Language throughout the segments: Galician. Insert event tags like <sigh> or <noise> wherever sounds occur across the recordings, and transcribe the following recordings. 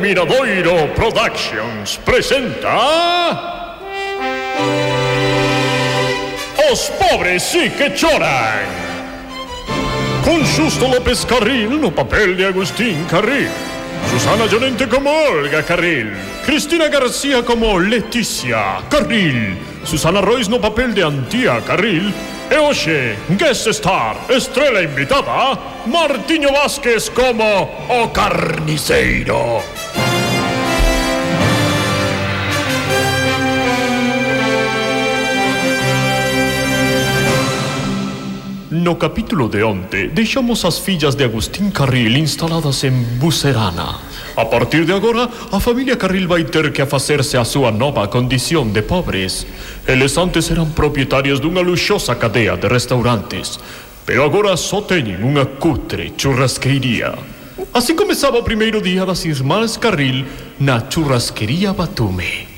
Miradoiro Productions presenta. Os pobres sí que choran. Con Justo López Carril no papel de Agustín Carril. Susana Llorente como Olga Carril. Cristina García como Leticia Carril. Susana Royce no papel de Antía Carril. E hoxe, guest star, estrela invitada, Martiño Vázquez como o carniceiro. capítulo de onte, deixamos as fillas de Agustín Carril instaladas en Bucerana. A partir de agora, a familia Carril vai ter que afacerse a súa nova condición de pobres. Eles antes eran propietarios dunha luxosa cadea de restaurantes, pero agora só teñen unha cutre churrasqueiría. Así comezaba o primeiro día das irmás Carril na churrasquería Batume.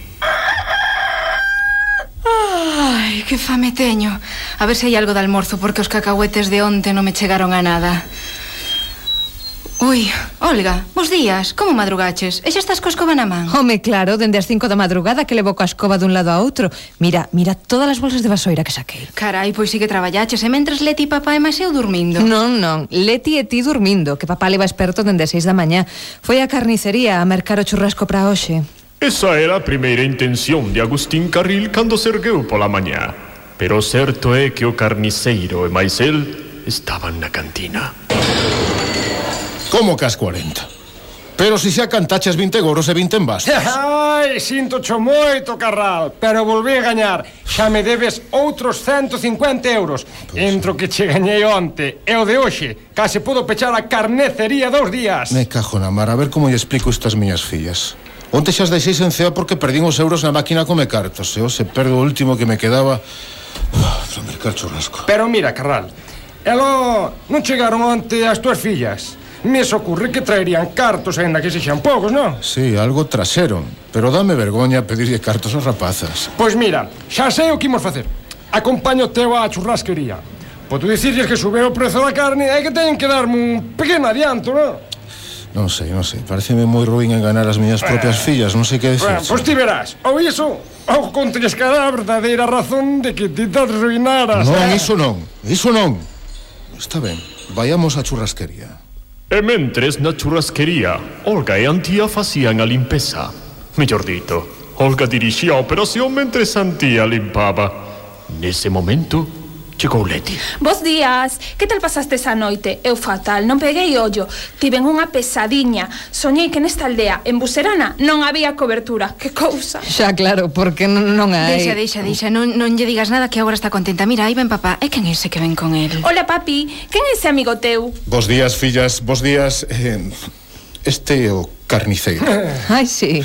Que fame teño. A ver se hai algo de almorzo, porque os cacahuetes de onte non me chegaron a nada. Ui, Olga, bos días, como madrugaches? E xa estás co escoba na man? Home, claro, dende as 5 da madrugada que levo coa escoba dun lado a outro Mira, mira todas as bolsas de vasoira que saquei Carai, pois sí que traballaches e mentres Leti e papá e máis eu dormindo Non, non, Leti e ti dormindo, que papá leva experto dende as 6 da mañá Foi a carnicería a mercar o churrasco para hoxe Esa era a primeira intención de Agustín Carril cando se ergueu pola mañá. Pero certo é que o carniceiro e máis el estaban na cantina. Como que as 40? Pero se xa cantaches 20 goros e 20 envases. <laughs> Ai, sinto cho moito, Carral, pero volví a gañar. Xa me debes outros 150 euros. Pues... Entro que che gañei onte e o de hoxe. Case pudo pechar a carnecería dous días. Me cajo na mar, a ver como lle explico estas miñas fillas. Onte xa as deixei sen CEA porque perdín os euros na máquina come cartos. E hoxe perdo o último que me quedaba. Para mercar churrasco. Pero mira, Carral Elo non chegaron onte as túas fillas. Me socorre que traerían cartos aínda que sexan poucos, non? Si, sí, algo traseron Pero dame vergoña pedirlle cartos aos rapazas. Pois mira, xa sei o que imos facer. Acompaño teu á churrasquería. Podo dicirles que sube o prezo da carne e que teñen que darme un pequeno adianto, non? Non sei, non sei, pareceme moi ruín enganar as miñas propias eh, fillas, non sei que decir. Eh, pois pues ti verás, ou iso, ou contes que a verdadeira razón de que ti te arruinaras. Non, eh? iso non, iso non. Está ben, vayamos á churrasquería. E mentres na churrasquería, Olga e Antía facían a limpeza. Mellor dito, Olga dirixía a operación mentre Antía limpaba. Nese momento, Chegou Leti. Bos días, que tal pasaste esa noite? Eu fatal, non peguei ollo. Tiven unha pesadiña. Soñei que nesta aldea, en Buserana, non había cobertura. Que cousa. Xa claro, porque non, non hai. Deixa, deixa, deixa, non, non lle digas nada que agora está contenta. Mira, aí ven papá, é quen ese que ven con el? Ola papi, quen é ese amigo teu? Bos días, fillas, bos días eh, este é o carniceiro. <laughs> Ai, sí.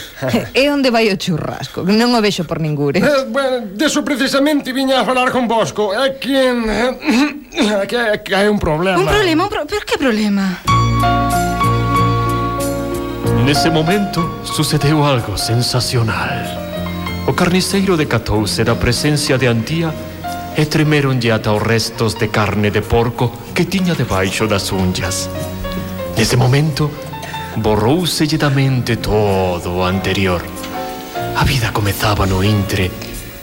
E onde vai o churrasco? Non o vexo por ningure. Eh, bueno, deso precisamente viña a falar con Bosco É que... eh, <coughs> que, que hai un problema Un problema, un pro... Pero que problema? Nese momento, sucedeu algo sensacional. O carniceiro decatouse da presencia de Antía e tremeronlle ata os restos de carne de porco que tiña debaixo das unhas. Nese momento, borrouselle da mente todo o anterior. A vida comezaba no intre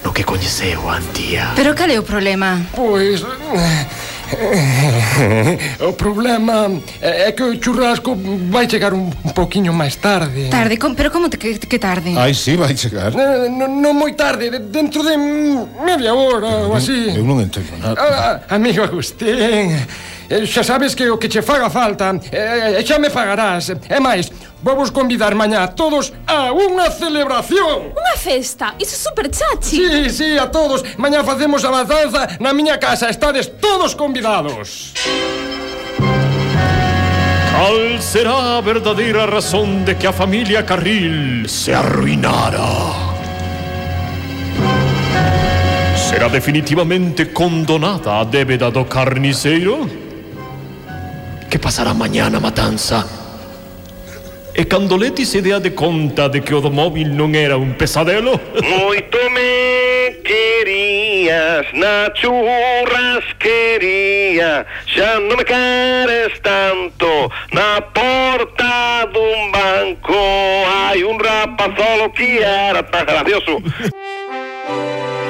no que coñeceu a antía. Pero cal é o problema? Pois... Eh, <laughs> o problema é que o churrasco vai chegar un poquinho máis tarde Tarde? Com, pero como te, que, que tarde? Ai, si, sí, vai chegar Non no, no moi tarde, dentro de media hora ou así Eu non entendo nada ah, ah Amigo Agustín Eh, xa sabes que o que che faga falta eh, eh Xa me pagarás E máis, vamos convidar mañá a todos a unha celebración Unha festa? Iso é super chachi Sí, sí, a todos Mañá facemos a matanza na miña casa Estades todos convidados Cal será a verdadeira razón de que a familia Carril se arruinara? Será definitivamente condonada a débeda do carniceiro? Que pasará mañana, matanza? E cando Leti se dea de conta de que o do móvil non era un pesadelo Moito me querías na churrasquería Xa non me queres tanto. Na porta dun banco Hai un rapazolo que era tan gracioso <laughs>